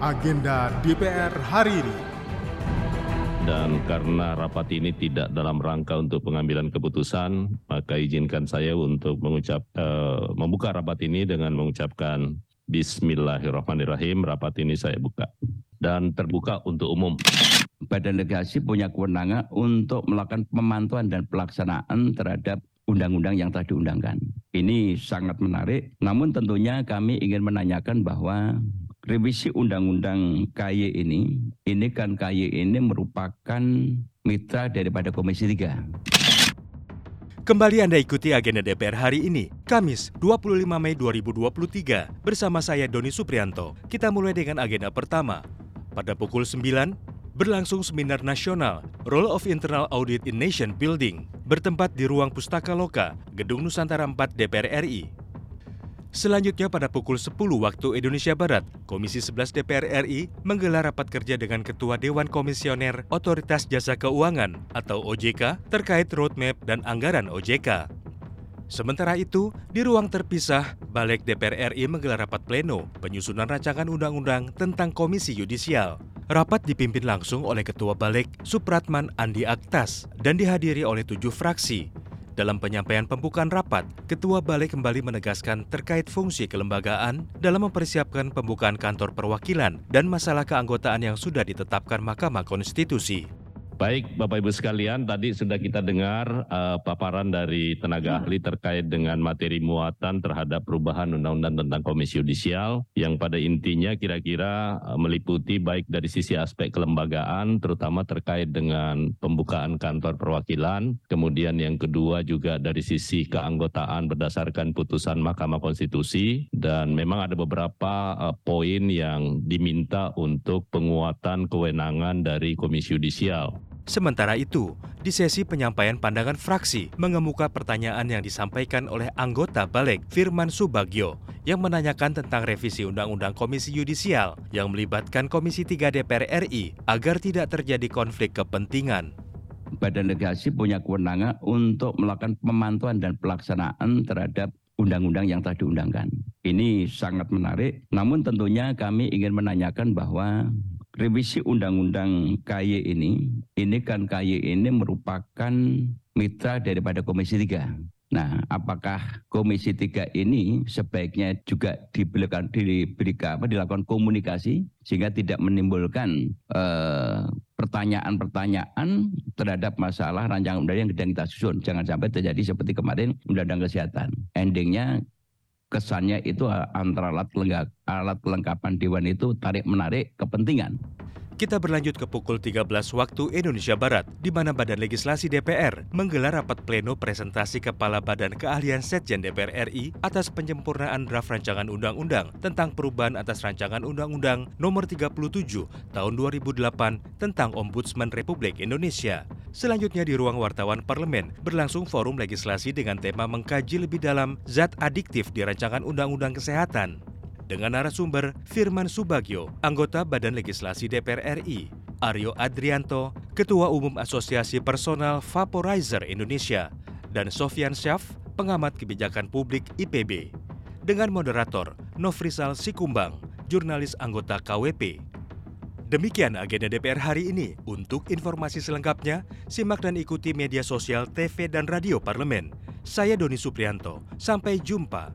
agenda DPR hari ini. Dan karena rapat ini tidak dalam rangka untuk pengambilan keputusan, maka izinkan saya untuk mengucap uh, membuka rapat ini dengan mengucapkan Bismillahirrahmanirrahim. Rapat ini saya buka dan terbuka untuk umum. Badan Legislasi punya kewenangan untuk melakukan pemantauan dan pelaksanaan terhadap undang-undang yang telah diundangkan. Ini sangat menarik, namun tentunya kami ingin menanyakan bahwa revisi undang-undang KY ini, ini kan KY ini merupakan mitra daripada Komisi 3. Kembali Anda ikuti agenda DPR hari ini, Kamis 25 Mei 2023, bersama saya Doni Suprianto. Kita mulai dengan agenda pertama. Pada pukul 9, berlangsung seminar nasional Role of Internal Audit in Nation Building, bertempat di ruang Pustaka Loka, Gedung Nusantara 4 DPR RI. Selanjutnya pada pukul 10 waktu Indonesia Barat, Komisi 11 DPR RI menggelar rapat kerja dengan Ketua Dewan Komisioner Otoritas Jasa Keuangan atau OJK terkait roadmap dan anggaran OJK. Sementara itu, di ruang terpisah, Balik DPR RI menggelar rapat pleno penyusunan rancangan undang-undang tentang Komisi Yudisial. Rapat dipimpin langsung oleh Ketua Balik Supratman Andi Aktas dan dihadiri oleh tujuh fraksi, dalam penyampaian pembukaan rapat, Ketua Balik kembali menegaskan terkait fungsi kelembagaan dalam mempersiapkan pembukaan kantor perwakilan dan masalah keanggotaan yang sudah ditetapkan Mahkamah Konstitusi. Baik, Bapak Ibu sekalian, tadi sudah kita dengar uh, paparan dari tenaga ahli terkait dengan materi muatan terhadap perubahan undang-undang tentang Komisi Yudisial yang pada intinya kira-kira uh, meliputi baik dari sisi aspek kelembagaan terutama terkait dengan pembukaan kantor perwakilan, kemudian yang kedua juga dari sisi keanggotaan berdasarkan putusan Mahkamah Konstitusi dan memang ada beberapa uh, poin yang diminta untuk penguatan kewenangan dari Komisi Yudisial. Sementara itu, di sesi penyampaian pandangan fraksi, mengemuka pertanyaan yang disampaikan oleh anggota Balik Firman Subagio yang menanyakan tentang revisi Undang-Undang Komisi Yudisial yang melibatkan Komisi 3 DPR RI agar tidak terjadi konflik kepentingan. Badan Legislasi punya kewenangan untuk melakukan pemantauan dan pelaksanaan terhadap undang-undang yang telah diundangkan. Ini sangat menarik, namun tentunya kami ingin menanyakan bahwa revisi undang-undang KY ini, ini kan KY ini merupakan mitra daripada Komisi 3. Nah, apakah Komisi 3 ini sebaiknya juga diberikan, diberikan apa, dilakukan komunikasi sehingga tidak menimbulkan eh, pertanyaan-pertanyaan terhadap masalah rancangan undang yang sedang kita susun. Jangan sampai terjadi seperti kemarin undang-undang kesehatan. Endingnya kesannya itu antara alat, alat kelengkapan dewan itu tarik menarik kepentingan. Kita berlanjut ke pukul 13 waktu Indonesia Barat, di mana Badan Legislasi DPR menggelar rapat pleno presentasi Kepala Badan Keahlian Setjen DPR RI atas penyempurnaan draft rancangan undang-undang tentang perubahan atas rancangan undang-undang nomor 37 tahun 2008 tentang Ombudsman Republik Indonesia. Selanjutnya di ruang wartawan parlemen berlangsung forum legislasi dengan tema mengkaji lebih dalam zat adiktif di rancangan undang-undang kesehatan dengan narasumber Firman Subagio, anggota Badan Legislasi DPR RI, Aryo Adrianto, Ketua Umum Asosiasi Personal Vaporizer Indonesia, dan Sofian Syaf, pengamat kebijakan publik IPB. Dengan moderator Nofrisal Sikumbang, jurnalis anggota KWP. Demikian agenda DPR hari ini. Untuk informasi selengkapnya, simak dan ikuti media sosial TV dan radio parlemen. Saya Doni Suprianto. Sampai jumpa